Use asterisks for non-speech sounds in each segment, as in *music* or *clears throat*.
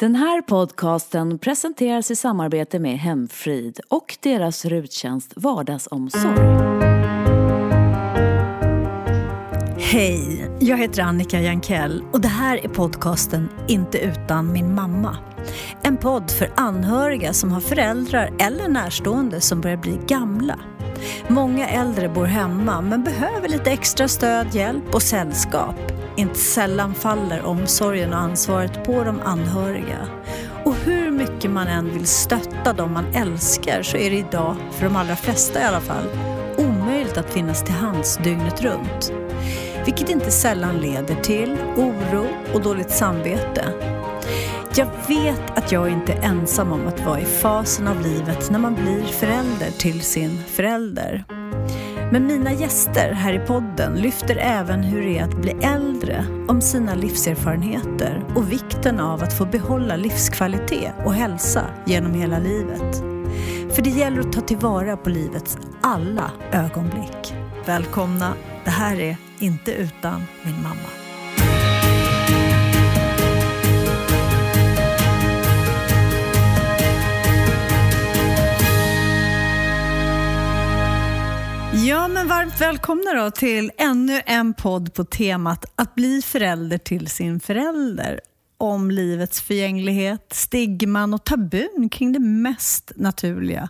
Den här podcasten presenteras i samarbete med Hemfrid och deras ruttjänst Vardagsomsorg. Hej, jag heter Annika Jankell och det här är podcasten Inte utan min mamma. En podd för anhöriga som har föräldrar eller närstående som börjar bli gamla. Många äldre bor hemma men behöver lite extra stöd, hjälp och sällskap. Inte sällan faller omsorgen och ansvaret på de anhöriga. Och hur mycket man än vill stötta de man älskar så är det idag, för de allra flesta i alla fall, omöjligt att finnas till hands dygnet runt. Vilket inte sällan leder till oro och dåligt samvete. Jag vet att jag inte är ensam om att vara i fasen av livet när man blir förälder till sin förälder. Men mina gäster här i podden lyfter även hur det är att bli äldre, om sina livserfarenheter och vikten av att få behålla livskvalitet och hälsa genom hela livet. För det gäller att ta tillvara på livets alla ögonblick. Välkomna, det här är inte utan min mamma. Ja, men varmt välkomna då till ännu en podd på temat att bli förälder till sin förälder. Om livets förgänglighet, stigman och tabun kring det mest naturliga.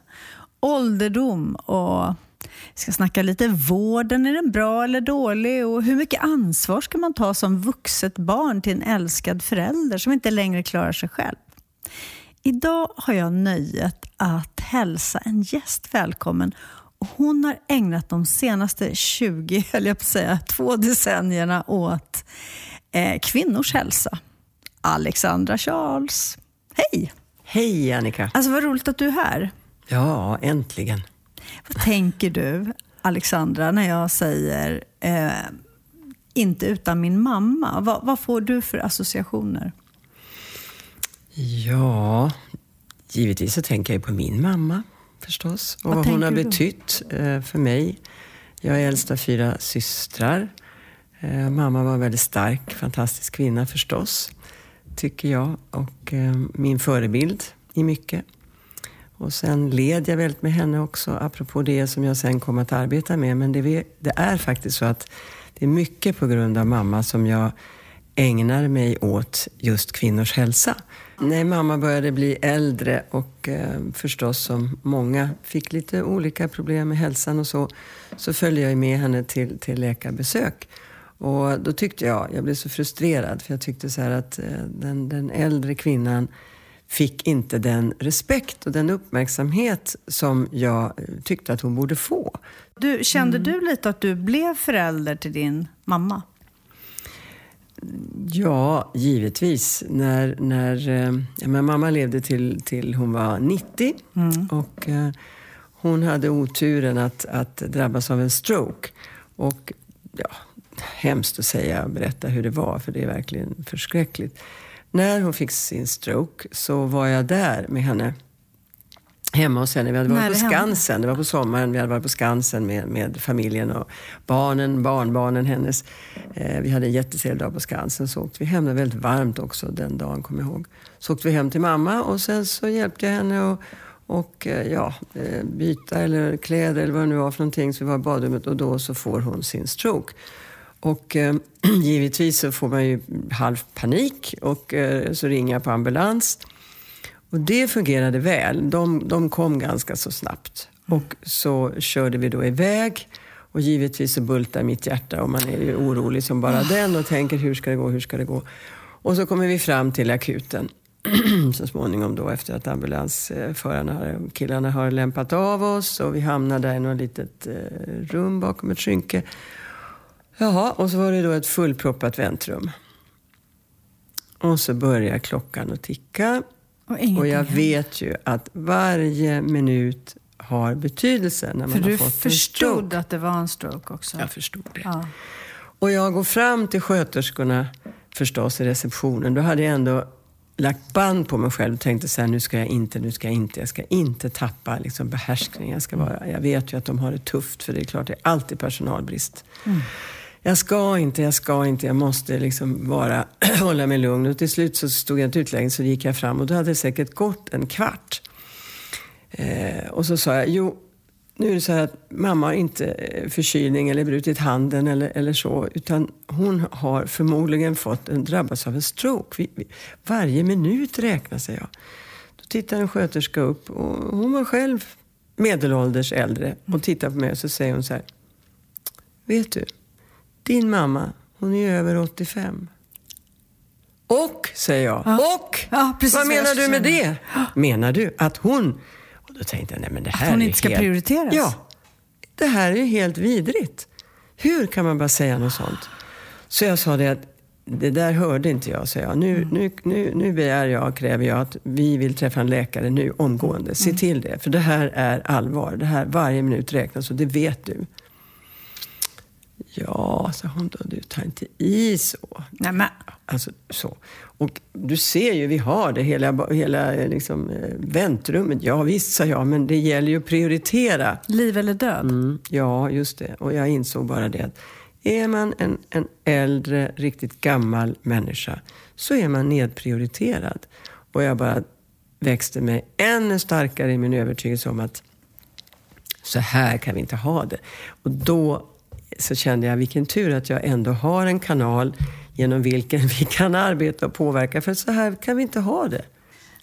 Ålderdom och vi ska snacka lite vården, är den bra eller dålig? Och hur mycket ansvar ska man ta som vuxet barn till en älskad förälder som inte längre klarar sig själv? Idag har jag nöjet att hälsa en gäst välkommen hon har ägnat de senaste 20, *laughs* höll jag på att säga, två decennierna åt eh, kvinnors hälsa. Alexandra Charles. Hej! Hej Annika! Alltså vad roligt att du är här. Ja, äntligen. Vad tänker du, Alexandra, när jag säger eh, inte utan min mamma? Va, vad får du för associationer? Ja, givetvis så tänker jag på min mamma förstås. Och vad, vad hon har betytt eh, för mig. Jag är äldst av fyra systrar. Eh, mamma var en väldigt stark, fantastisk kvinna förstås, tycker jag. Och eh, min förebild i mycket. Och sen led jag väldigt med henne också, apropå det som jag sen kom att arbeta med. Men det, det är faktiskt så att det är mycket på grund av mamma som jag ägnar mig åt just kvinnors hälsa. När mamma började bli äldre och eh, förstås som många fick lite olika problem med hälsan och så, så följde jag med henne till, till läkarbesök. Och då tyckte jag, jag blev så frustrerad, för jag tyckte så att eh, den, den äldre kvinnan fick inte den respekt och den uppmärksamhet som jag eh, tyckte att hon borde få. Du, kände mm. du lite att du blev förälder till din mamma? Ja, givetvis. När, när, eh, mamma levde till, till hon var 90 mm. och eh, hon hade oturen att, att drabbas av en stroke. Och ja, hemskt att säga och berätta hur det var, för det är verkligen förskräckligt. När hon fick sin stroke så var jag där med henne hemma hos henne. Vi hade varit på Skansen. Det var på sommaren. Vi hade varit på Skansen med, med familjen och barnen, barnbarnen hennes. Eh, vi hade en jättetrevlig dag på Skansen. Så åkte vi hem. Det var väldigt varmt också den dagen, kommer jag ihåg. Så åkte vi hem till mamma och sen så hjälpte jag henne och, och eh, ja, eh, byta eller kläder eller vad det nu var för någonting. Så vi var i badrummet och då så får hon sin stroke. Och eh, *clears throat* givetvis så får man ju halv panik och eh, så ringer jag på ambulans. Och det fungerade väl. De, de kom ganska så snabbt. Och så körde vi då iväg. Och givetvis så bultar mitt hjärta och man är ju orolig som bara den och tänker hur ska det gå, hur ska det gå? Och så kommer vi fram till akuten *clears throat* så småningom då efter att ambulansförarna, killarna har lämpat av oss och vi hamnar där i något litet eh, rum bakom ett skynke. Jaha, och så var det då ett fullproppat väntrum. Och så börjar klockan att ticka och, och jag vet ju att varje minut har betydelse när man För har fått en stroke. du förstod att det var en stroke också? Jag förstod det. Ja. Och jag går fram till sköterskorna förstås i receptionen. Då hade jag ändå lagt band på mig själv och tänkte så här, nu ska jag inte, nu ska jag inte, jag ska inte tappa liksom behärskning. Jag, ska vara, jag vet ju att de har det tufft för det är klart, det är alltid personalbrist. Mm jag ska inte, jag ska inte, jag måste liksom bara *clears throat* hålla mig lugn. Och till slut så stod jag inte ut längre så gick jag fram och då hade det säkert gått en kvart. Eh, och så sa jag, jo, nu är det så här att mamma har inte eh, förkylning eller brutit handen eller, eller så, utan hon har förmodligen fått en, drabbats av en stroke. Vi, vi, varje minut räknas, säger jag. Då tittar en sköterska upp och hon var själv medelålders äldre och tittar på mig och så säger hon så här. Vet du, din mamma, hon är över 85. Och, säger jag. Ja. Och! Ja, precis vad menar du med det? Menar du att hon... Och då tänkte jag, nej men det här hon är inte ska helt... prioriteras? Ja. Det här är ju helt vidrigt. Hur kan man bara säga något sånt? Så jag sa det att det där hörde inte jag, sa jag. Nu, Mm. nu, nu, nu begär jag, kräver jag att vi vill träffa en läkare nu omgående. Se Mm. till det, för det här är allvar. Det här, varje minut räknas och det vet du. Ja, sa hon då, du tar inte i så. Nej, men, Alltså så. Och du ser ju, vi har det hela, hela liksom, eh, väntrummet. Ja visst, sa jag, men det gäller ju att prioritera. liv eller död? Mm, ja, just det. Och jag insåg bara det att är man en, en äldre, riktigt gammal människa så är man nedprioriterad. Och jag bara växte mig ännu starkare i min övertygelse om att så här kan vi inte ha det. Och då så kände jag vilken tur att jag ändå har en kanal genom vilken *laughs* vi kan arbeta och påverka. För så här kan vi inte ha det.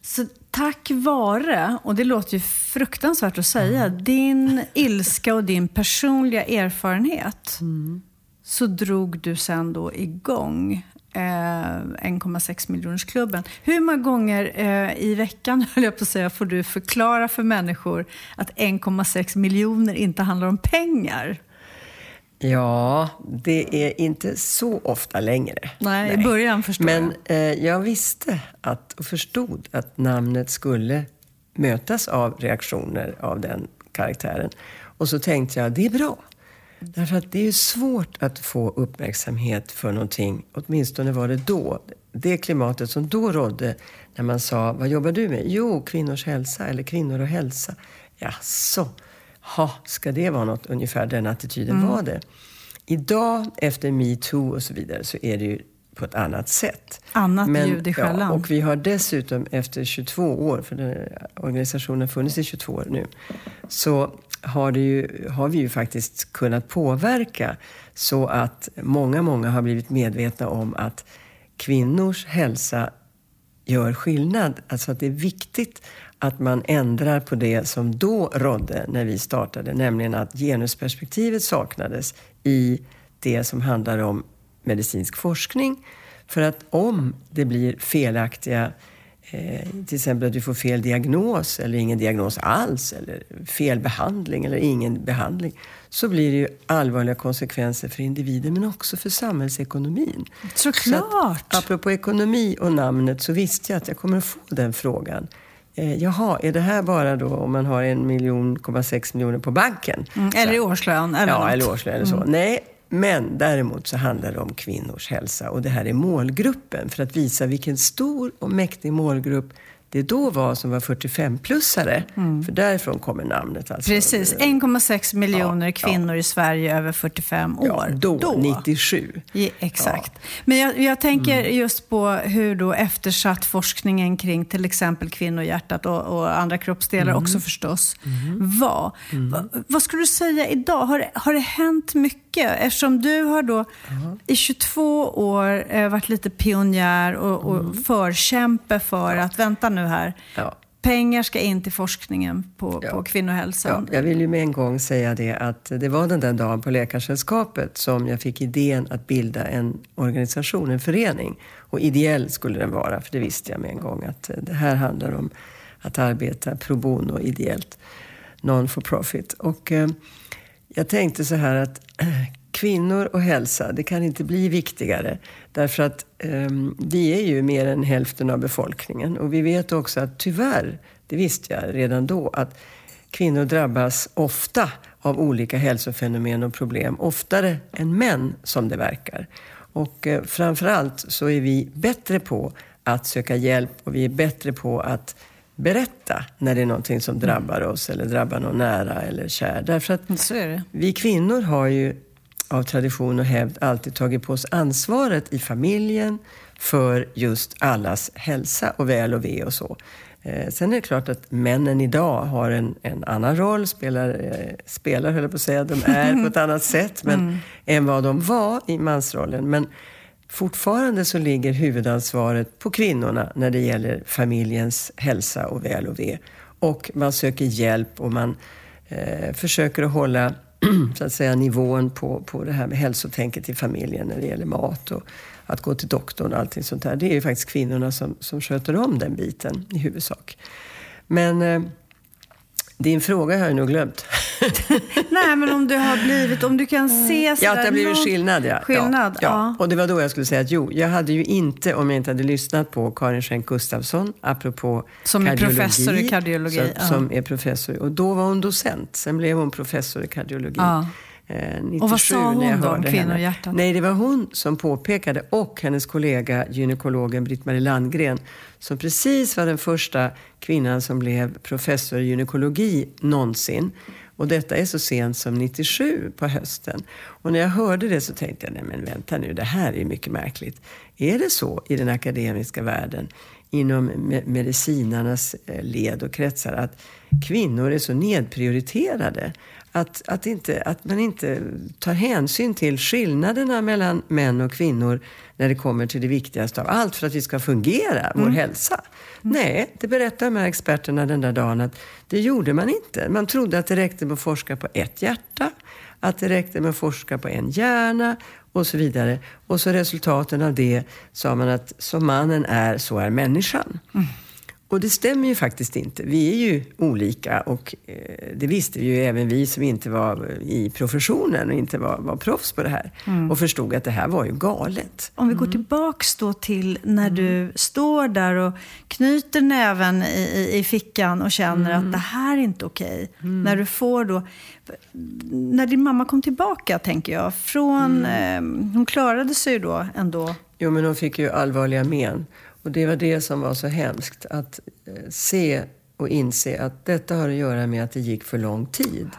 Så tack vare, och det låter ju fruktansvärt att säga, din ilska och din personliga erfarenhet så drog du sen då igång eh, 1,6 miljonersklubben. Hur många gånger eh, i veckan, *laughs* höll jag på att säga, får du förklara för människor att 1,6 miljoner inte handlar om pengar? Ja, det är inte så ofta längre. Nej, i början förstår Men eh, jag visste att, och förstod att namnet skulle mötas av reaktioner av den karaktären. Och så tänkte jag, det är bra. Därför att det är ju svårt att få uppmärksamhet för någonting, åtminstone var det då. Det klimatet som då rådde när man sa, vad jobbar du med? Jo, kvinnors hälsa eller kvinnor och hälsa. Jaså, ha, ska det vara något? Ungefär den attityden var det. Idag, efter metoo och så vidare, så är det ju på ett annat sätt. Annat ljud i skällan. Ja, och vi har dessutom efter 22 år, för den organisationen har funnits i 22 år nu, så har, ju, har vi ju faktiskt kunnat påverka så att många, många har blivit medvetna om att kvinnors hälsa gör skillnad. Alltså att det är viktigt att man ändrar på det som då rådde när vi startade, nämligen att genusperspektivet saknades i det som handlar om medicinsk forskning. För att om det blir felaktiga, eh, till exempel att du får fel diagnos eller ingen diagnos alls, eller fel behandling eller ingen behandling, så blir det ju allvarliga konsekvenser för individen men också för samhällsekonomin. Såklart! Så att, apropå ekonomi och namnet så visste jag att jag kommer att få den frågan. Eh, jaha, är det här bara då om man har en miljon, 6 miljoner på banken? Mm, eller i årslön. Eller Ja, något. eller årslön eller så. Nej, men däremot så handlar det om kvinnors hälsa och det här är målgruppen för att visa vilken stor och mäktig målgrupp det då var som var 45-plussare. För därifrån kommer namnet. Alltså. Precis, 1,6 miljoner Ja, kvinnor i Sverige över 45 år. Ja, då, 97. Ja, exakt. Men jag, jag tänker just på hur då eftersatt forskningen kring till exempel kvinnohjärtat och, och andra kroppsdelar också förstås var. Va, vad skulle du säga idag? Har, har det hänt mycket? Eftersom du har då i 22 år eh, varit lite pionjär och, och förkämpe för att, vänta nu här, Ja. pengar ska in till forskningen på, Ja. på Ja, kvinnohälsan. jag vill ju med en gång säga det att det var den där dagen på Läkarsällskapet som jag fick idén att bilda en organisation, en förening. Och ideell skulle den vara, för det visste jag med en gång att det här handlar om att arbeta pro bono ideellt, non for profit. Och eh, jag tänkte så här att *clears throat* kvinnor och hälsa, det kan inte bli viktigare. Därför att eh, vi är ju mer än hälften av befolkningen. Och vi vet också att tyvärr, det visste jag redan då, att kvinnor drabbas ofta av olika hälsofenomen och problem. Oftare än män, som det verkar. Och eh, framförallt så är vi bättre på att söka hjälp och vi är bättre på att berätta när det är någonting som drabbar oss eller drabbar någon nära eller kär. Därför att det. vi kvinnor har ju av tradition och hävd alltid tagit på oss ansvaret i familjen för just allas hälsa och väl och ve och så. Eh, sen är det klart att männen idag har en, en annan roll, spelar, eh, spelar höll jag på att säga, de är *laughs* på ett annat sätt men, mm. än vad de var i mansrollen. Men fortfarande så ligger huvudansvaret på kvinnorna när det gäller familjens hälsa och väl och ve. Och man söker hjälp och man eh, försöker att hålla *clears throat* så att säga, nivån på, på det här med hälsotänket i familjen när det gäller mat och att gå till doktorn och allting sånt där. Det är ju faktiskt kvinnorna som, som sköter om den biten i huvudsak. Men eh, din fråga har jag nog glömt. *laughs* *laughs* Nej, men om du har blivit, om du kan se Ja, att det har blivit skillnad, ja. skillnad ja, ja. Och det var då jag skulle säga att jo, jag hade ju inte, om jag inte hade lyssnat på Karin Schenk Gustafsson, apropå Som är professor i kardiologi. Som, ja. som är professor. Och då var hon docent, sen blev hon professor i kardiologi. Ja. 97 eh, och vad sa hon då om kvinnohjärtat? Nej, det var hon som påpekade och hennes kollega gynekologen Britt-Marie Landgren som precis var den första kvinnan som blev professor i gynekologi någonsin. Och detta är så sent som 97 på hösten. Och när jag hörde det så tänkte jag, nej men vänta nu, det här är mycket märkligt. Är det så i den akademiska världen, inom medicinarnas eh, led och kretsar, att kvinnor är så nedprioriterade? Att, att, inte, att man inte tar hänsyn till skillnaderna mellan män och kvinnor när det kommer till det viktigaste av allt för att vi ska fungera, vår mm. hälsa. Mm. Nej, det berättar de här experterna den där dagen att det gjorde man inte. Man trodde att det räckte med att forska på ett hjärta, att det räckte med att forska på en hjärna och så vidare. Och så resultaten av det sa man att som mannen är, så är människan. Mm. Och det stämmer ju faktiskt inte. Vi är ju olika och eh, det visste ju även vi som inte var i professionen och inte var, var proffs på det här. Mm. Och förstod att det här var ju galet. Om vi går mm. tillbaks då till när mm. du står där och knyter näven i, i, fickan och känner mm. att det här är inte okej. Mm. När du får då... När din mamma kom tillbaka, tänker jag, från... Eh, hon klarade sig ju då ändå. Jo, men hon fick ju allvarliga men. Och det var det som var så hemskt. Att eh, se och inse att detta har att göra med att det gick för lång tid.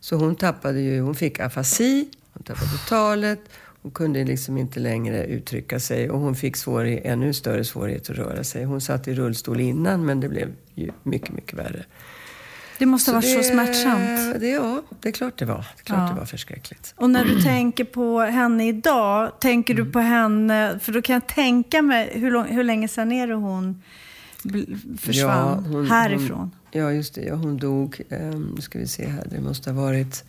Så hon tappade ju, hon fick afasi, hon tappade talet, hon kunde liksom inte längre uttrycka sig och hon fick svårighet, ännu större svårighet att röra sig. Hon satt i rullstol innan men det blev ju mycket, mycket värre. Det måste ha varit så, det, så smärtsamt. Det, ja, det är klart det var. Det är klart ja. det var förskräckligt. Och när du tänker på henne idag, tänker mm. du på henne, för då kan jag tänka mig, hur, lång, hur länge sedan är det hon försvann ja, hon, härifrån? Hon, ja, just det. Ja, hon dog, um, nu ska vi se här, det måste ha varit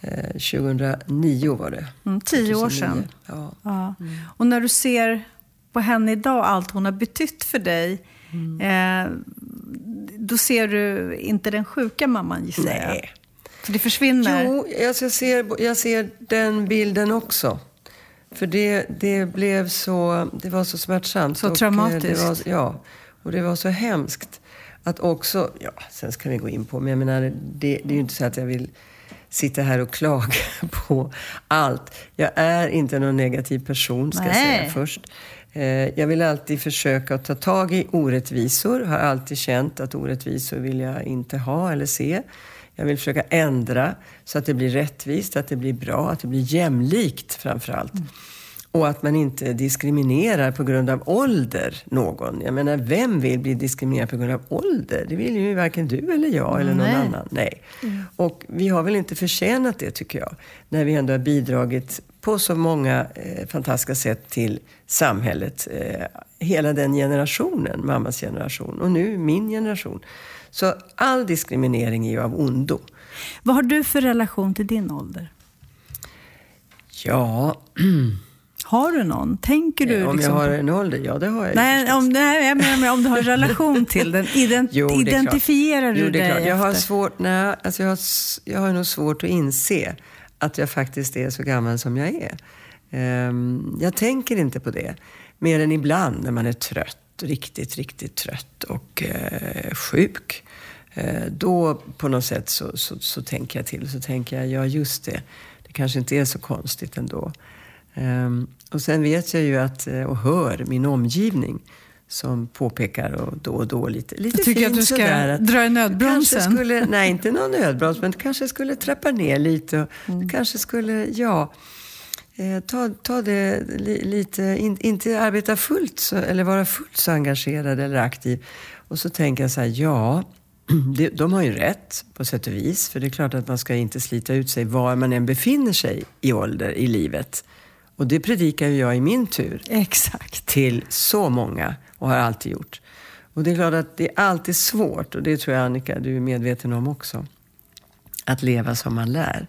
eh, 2009 var det. Mm, tio 2009. år sedan. Ja. ja. Mm. Och när du ser på henne idag, allt hon har betytt för dig, mm. eh, då ser du inte den sjuka mamman gissar jag? Nej. För det försvinner? Jo, alltså jag ser, jag ser den bilden också. För det, det blev så, det var så smärtsamt. Så och eh, traumatiskt? Det var, ja, och det var så hemskt. Att också, ja, sen ska vi gå in på, men jag menar, det, det är ju inte så att jag vill sitta här och klaga *laughs* på allt. Jag är inte någon negativ person, ska Nej. jag säga först. Eh, jag vill alltid försöka ta tag i orättvisor. Har alltid känt att orättvisor vill jag inte ha eller se. Jag vill försöka ändra så att det blir rättvist, att det blir bra, att det blir jämlikt framför allt. Mm. Och att man inte diskriminerar på grund av ålder någon. Jag menar, vem vill bli diskriminerad på grund av ålder? Det vill ju varken du eller jag eller någon Nej. annan. Nej. Mm. Och vi har väl inte förtjänat det, tycker jag. När vi ändå har bidragit på så många eh, fantastiska sätt till samhället. Eh, hela den generationen, mammas generation och nu min generation. Så all diskriminering är ju av ondo. Vad har du för relation till din ålder? Ja... *clears throat* Har du någon? Tänker du? Om liksom... jag har en ålder? Ja, det har jag Nej, om, nej jag menar om du har en relation till den. *laughs* Ident jo, identifierar du jo, det är dig jag har svårt, nej, alltså jag, har, jag har nog svårt att inse att jag faktiskt är så gammal som jag är. Ehm, jag tänker inte på det. Mer än ibland när man är trött, riktigt, riktigt trött och eh, sjuk. Eh, då på något sätt så, så, så, tänker jag till. Så tänker jag, ja just det, det kanske inte är så konstigt ändå. Ehm, och sen vet jag ju att, eh, och hör min omgivning som påpekar och då och då lite, lite Jag tycker att du ska sådär, dra i nödbromsen. Skulle, nej, inte någon nödbroms, men kanske skulle trappa ner lite. Och mm. kanske skulle, ja. eh, ta, ta det li, lite, in, inte arbeta fullt så, eller vara fullt så engagerad eller aktiv. Och så tänker jag så här, ja, *clears throat* det, de har ju rätt på sätt och vis. För det är klart att man ska inte slita ut sig var man än befinner sig i ålder i livet. Och det predikar ju jag i min tur. Exakt. Till så många och har alltid gjort. Och det är klart att det är alltid svårt, och det tror jag Annika, du är medveten om också. Att leva som man lär.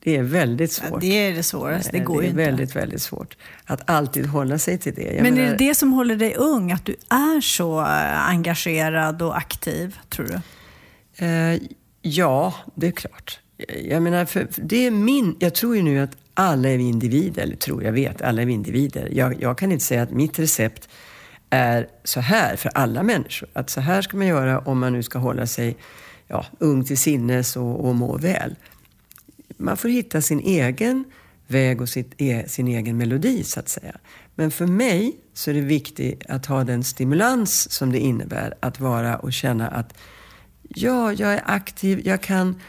Det är väldigt svårt. Ja, det är det svåraste, det går Det är inte. väldigt, väldigt svårt. Att alltid hålla sig till det. Jag Men menar, är det det som håller dig ung? Att du är så eh, engagerad och aktiv, tror du? Eh, ja, det är klart. Jag menar, för det är min... Jag tror ju nu att alla är vi individer, eller tror, jag vet, alla är vi individer. Jag, jag kan inte säga att mitt recept är så här för alla människor. Att så här ska man göra om man nu ska hålla sig ja, ung till sinnes och, och må väl. Man får hitta sin egen väg och sitt, e, sin egen melodi, så att säga. Men för mig så är det viktigt att ha den stimulans som det innebär att vara och känna att ja, jag är aktiv, jag kan,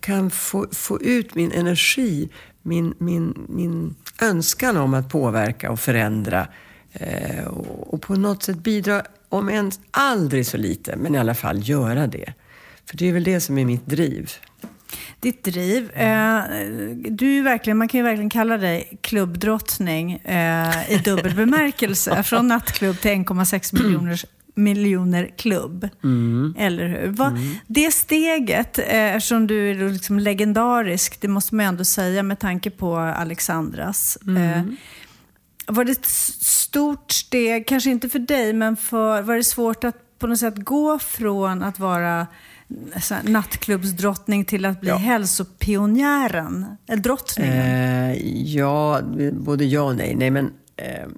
kan få, få ut min energi, min, min, min önskan om att påverka och förändra eh, och, och, på något sätt bidra, om än aldrig så lite, men i alla fall göra det. För det är väl det som är mitt driv. Ditt driv. Eh, du är verkligen, man kan ju verkligen kalla dig klubbdrottning eh, i dubbel *laughs* bemärkelse. Från nattklubb till 1,6 miljoners miljoner klubb. Mm. Eller hur? Va, mm. Det steget, eh, eftersom du är liksom legendarisk, det måste man ändå säga med tanke på Alexandras. Mm. Eh, var det ett stort steg, kanske inte för dig, men för, var det svårt att på något sätt gå från att vara nattklubbsdrottning till att bli ja. hälsopionjären? Eller drottningen? Eh, ja, både ja och nej. nej men, eh,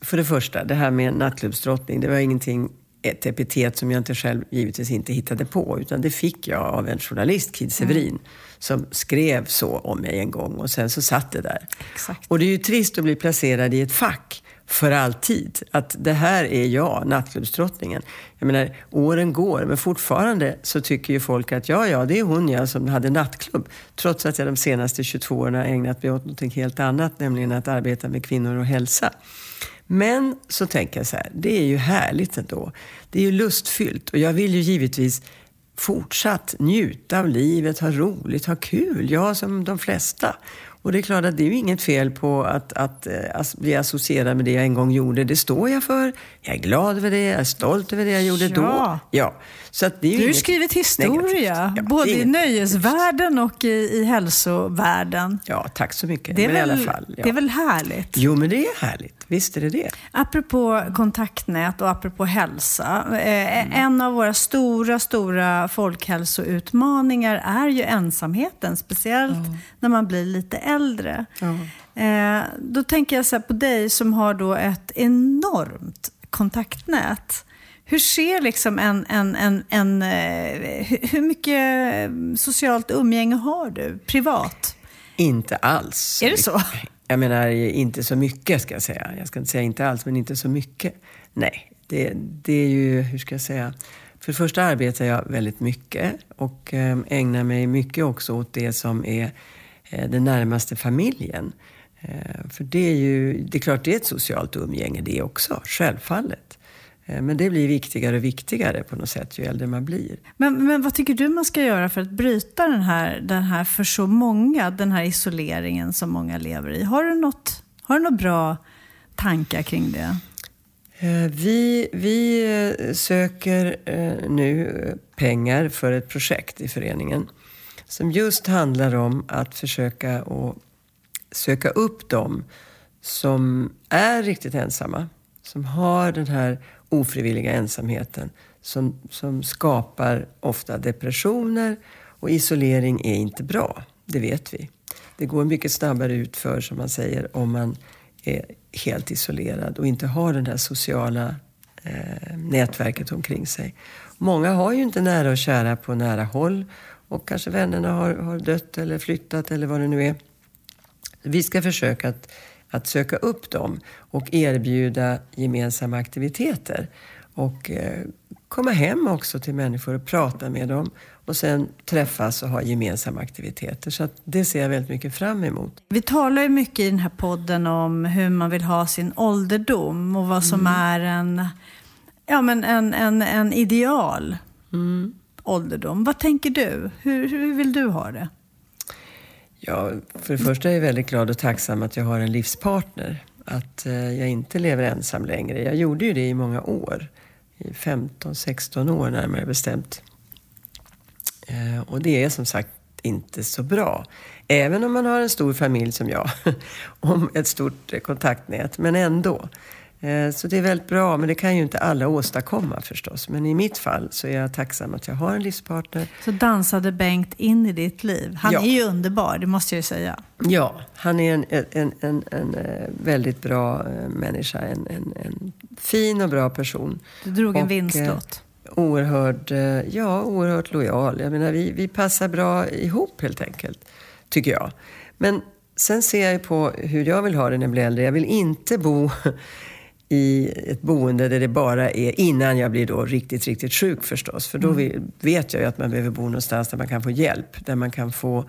för det första, det här med nattklubbsdrottning, det var ingenting ett epitet som jag inte själv givetvis inte hittade på, utan det fick jag av en journalist, Kid Severin, mm. som skrev så om mig en gång och sen så satt det där. Exakt. Och det är ju trist att bli placerad i ett fack för alltid. Att det här är jag, nattklubbsdrottningen. Jag menar, åren går, men fortfarande så tycker ju folk att ja, ja, det är hon ja som hade nattklubb. Trots att jag de senaste 22 åren har ägnat mig åt något helt annat, nämligen att arbeta med kvinnor och hälsa. Men så tänker jag så här, det är ju härligt ändå. Det är ju lustfyllt och jag vill ju givetvis fortsatt njuta av livet, ha roligt, ha kul. Jag som de flesta. Och det är klart att det är ju inget fel på att, att, eh, att, bli associerad med det jag en gång gjorde. Det står jag för. Jag är glad över det. Jag är stolt över det jag gjorde ja. då. Ja. Så att det är du har skrivit historia, ja, både i nöjesvärlden och i, i hälsovärlden. Ja, tack så mycket. Det är, men väl, fall, ja. det är väl härligt? Jo, men det är härligt. Visst är det det. Apropå kontaktnät och apropå hälsa. Eh, mm. En av våra stora, stora folkhälsoutmaningar är ju ensamheten. Speciellt mm. när man blir lite äldre. Mm. Eh, då tänker jag så på dig som har då ett enormt kontaktnät. Hur ser liksom en, en, en, en eh, hur mycket socialt umgänge har du privat? Inte alls. Är det så? Jag menar, inte så mycket ska jag säga. Jag ska inte säga inte alls, men inte så mycket. Nej, det, det är ju, hur ska jag säga? För det första arbetar jag väldigt mycket och eh, ägnar mig mycket också åt det som är eh, den närmaste familjen. För det är ju, det är klart det är ett socialt umgänge det också, självfallet. Eh, men det blir viktigare och viktigare på något sätt ju äldre man blir. Men, men vad tycker du man ska göra för att bryta den här, den här, för så många, den här isoleringen som många lever i? Har du något, har du något bra tankar kring det? Eh, vi, vi eh, söker nu pengar för ett projekt i föreningen som just handlar om att försöka och söka upp dem som är riktigt ensamma, som har den här ofrivilliga ensamheten som, som skapar ofta depressioner och isolering är inte bra. Det vet vi. Det går mycket snabbare utför, som man säger, om man är helt isolerad och inte har det där sociala eh, nätverket omkring sig. Många har ju inte nära och kära på nära håll och kanske vännerna har, har dött eller flyttat eller vad det nu är. Vi ska försöka att att söka upp dem och erbjuda gemensamma aktiviteter. och eh, komma hem också till människor och prata med dem och sen träffas och ha gemensamma aktiviteter. Så det ser jag väldigt mycket fram emot. Vi talar ju mycket i den här podden om hur man vill ha sin ålderdom och vad som mm. är en, ja, men en, en, en ideal mm ålderdom. Vad tänker du? Hur, hur vill du ha det? Ja, för det första är jag väldigt glad och tacksam att jag har en livspartner. Att eh, jag inte lever ensam längre. Jag gjorde ju det i många år. I 15-16 år närmare bestämt. Eh, och det är som sagt inte så bra. Även om man har en stor familj som jag. *laughs* om ett stort kontaktnät. Men ändå. Eh, så det är väldigt bra, men det kan ju inte alla åstadkomma förstås. Men i mitt fall så är jag tacksam att jag har en livspartner. Så dansade Bengt in i ditt liv? Han ja. är ju underbar, det måste jag ju säga. Ja, han är en, en, en, en, eh, väldigt bra eh, människa. En, en, en fin och bra person. Du drog en och, vinstlott. Oerhört, ja, oerhört lojal. Jag menar, vi, vi passar bra ihop helt enkelt, tycker jag. Men sen ser jag ju på hur jag vill ha det när jag blir äldre. Jag vill inte bo *laughs* i ett boende där det bara är, innan jag blir då riktigt, riktigt sjuk förstås. För då mm. vet jag ju att man behöver bo någonstans där man kan få hjälp. Där man kan få,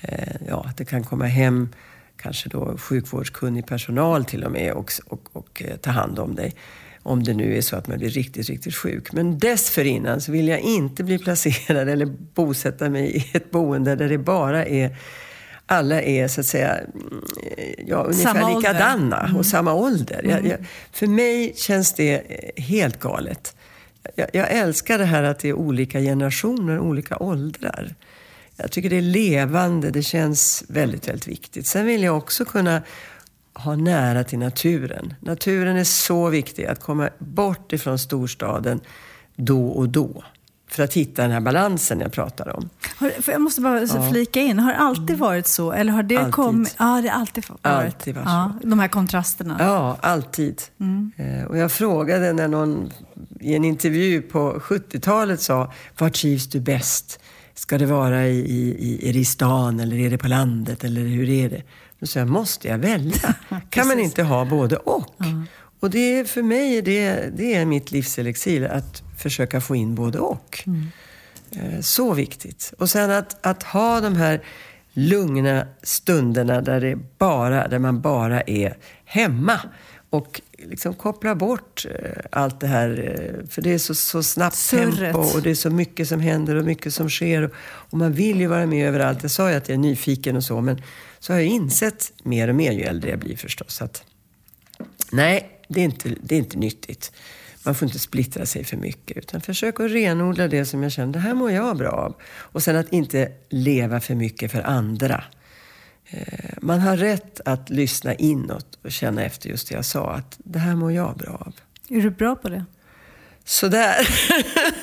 eh, ja, det kan komma hem kanske då sjukvårdskunnig personal till och med och, och, och eh, ta hand om dig. Om det nu är så att man blir riktigt, riktigt sjuk. Men dessförinnan så vill jag inte bli placerad *laughs* eller bosätta mig i ett boende där det bara är alla är så att säga mm, ja, ungefär samma likadana mm. och samma ålder. Mm. Jag, jag, för mig känns det helt galet. Jag, jag, älskar det här att det är olika generationer, olika åldrar. Jag tycker det är levande, det känns väldigt, väldigt viktigt. Sen vill jag också kunna ha nära till naturen. Naturen är så viktig, att komma bort ifrån storstaden då och då för att hitta den här balansen jag pratar om. Har, jag måste bara ja. flika in, har det alltid mm. varit så? Eller har det kommit? Ja, det har alltid varit. Alltid varit ja, de här kontrasterna. Ja, alltid. Mm. Eh, och jag frågade när någon i en intervju på 70-talet sa, var trivs du bäst? Ska det vara i, i, är det i stan eller är det på landet eller hur är det? Då sa jag, måste jag välja? *laughs* kan man inte ha både och? Mm. Och det för mig det, det är mitt livselixir, att försöka få in både och. Mm. Eh, så viktigt. Och sen att, att ha de här lugna stunderna där, det bara, där man bara är hemma. Och liksom koppla bort eh, allt det här. Eh, för det är så, så snabbt Surret. tempo och det är så mycket som händer och mycket som sker. Och man vill ju vara med överallt. Jag sa ju att jag är nyfiken och så, men så har jag insett mer och mer ju äldre jag blir förstås. Att, nej, det är inte, det är inte nyttigt. Man får inte splittra sig för mycket. Utan försök att renodla det som jag känner, det här mår jag bra av. Och sen att inte leva för mycket för andra. Eh, man har rätt att lyssna inåt och känna efter just det jag sa, att det här mår jag bra av. Är du bra på det? Sådär. *laughs*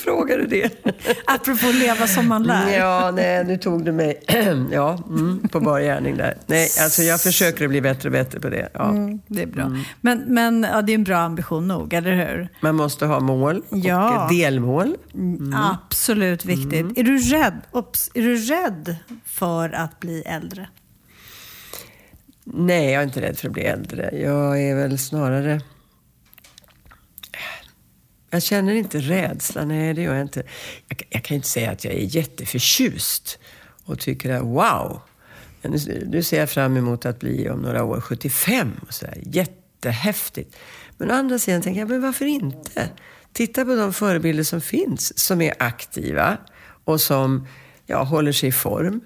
Frågar du det? Apropå leva som man lär. Ja, nej, nu tog du mig *clears throat* ja, mm, på bar gärning där. Nej, alltså jag försöker bli bättre och bättre på det. Ja. Mm, det är bra. Mm. Men, men ja, det är en bra ambition nog, eller hur? Man måste ha mål och ja. delmål. Mm. Absolut viktigt. Mm. Är, du rädd, Ops, är du rädd för att bli äldre? Nej, jag är inte rädd för att bli äldre. Jag är väl snarare jag känner inte rädsla, nej det gör jag inte. Jag, jag kan inte säga att jag är jätteförtjust och tycker att wow, nu, nu ser jag fram emot att bli om några år 75 och sådär. Jättehäftigt. Men å andra sidan tänker jag, men varför inte? Titta på de förebilder som finns, som är aktiva och som ja, håller sig i form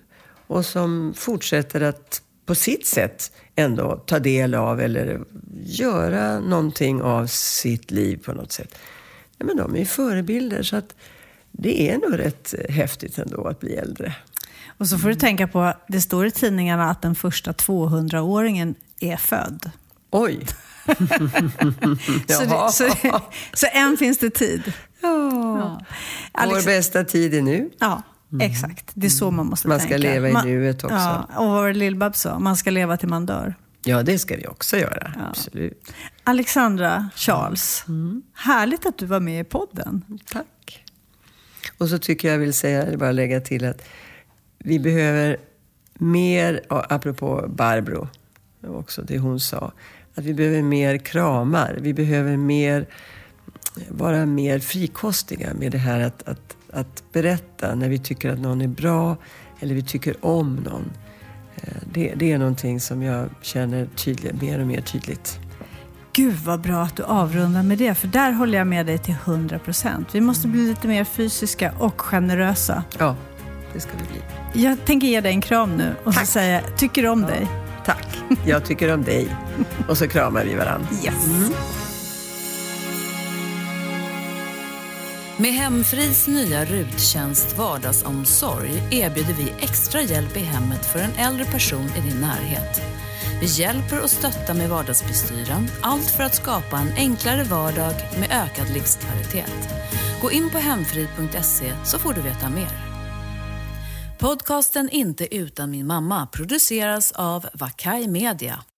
och som fortsätter att på sitt sätt ändå ta del av eller göra någonting av sitt liv på något sätt ja, men de är förebilder. Så att det är nog rätt häftigt ändå att bli äldre. Och så får du tänka på, det står i tidningarna att den första 200-åringen är född. Oj! *laughs* så, det, så, så än finns det tid. Ja. ja. Vår bästa tid är nu. Ja, mm. exakt. Det är så man måste man tänka. Man ska leva i nuet också. Ja, och vad Lill-Babs sa, man ska leva till man dör. Ja, det ska vi också göra. Ja. Absolut. Alexandra Charles, mm. härligt att du var med i podden. Tack. Och så tycker jag vill säga, bara lägga till att vi behöver mer, apropå Barbro, också det hon sa, att vi behöver mer kramar. Vi behöver mer, vara mer frikostiga med det här att, att, att berätta när vi tycker att någon är bra eller vi tycker om någon. Det, det är någonting som jag känner tydligt, mer och mer tydligt. Gud vad bra att du avrundar med det, för där håller jag med dig till 100 procent. Vi måste bli lite mer fysiska och generösa. Ja, det ska vi bli. Jag tänker ge dig en kram nu och Tack. så säga tycker om dig. Tack, jag tycker om dig. Och så kramar vi varandra. Yes. Med Hemfris nya RUT-tjänst Vardagsomsorg erbjuder vi extra hjälp i hemmet för en äldre person i din närhet. Vi hjälper och stöttar med vardagsbestyren, allt för att skapa en enklare vardag med ökad livskvalitet. Gå in på hemfrid.se så får du veta mer. Podcasten Inte utan min mamma produceras av Vakai Media.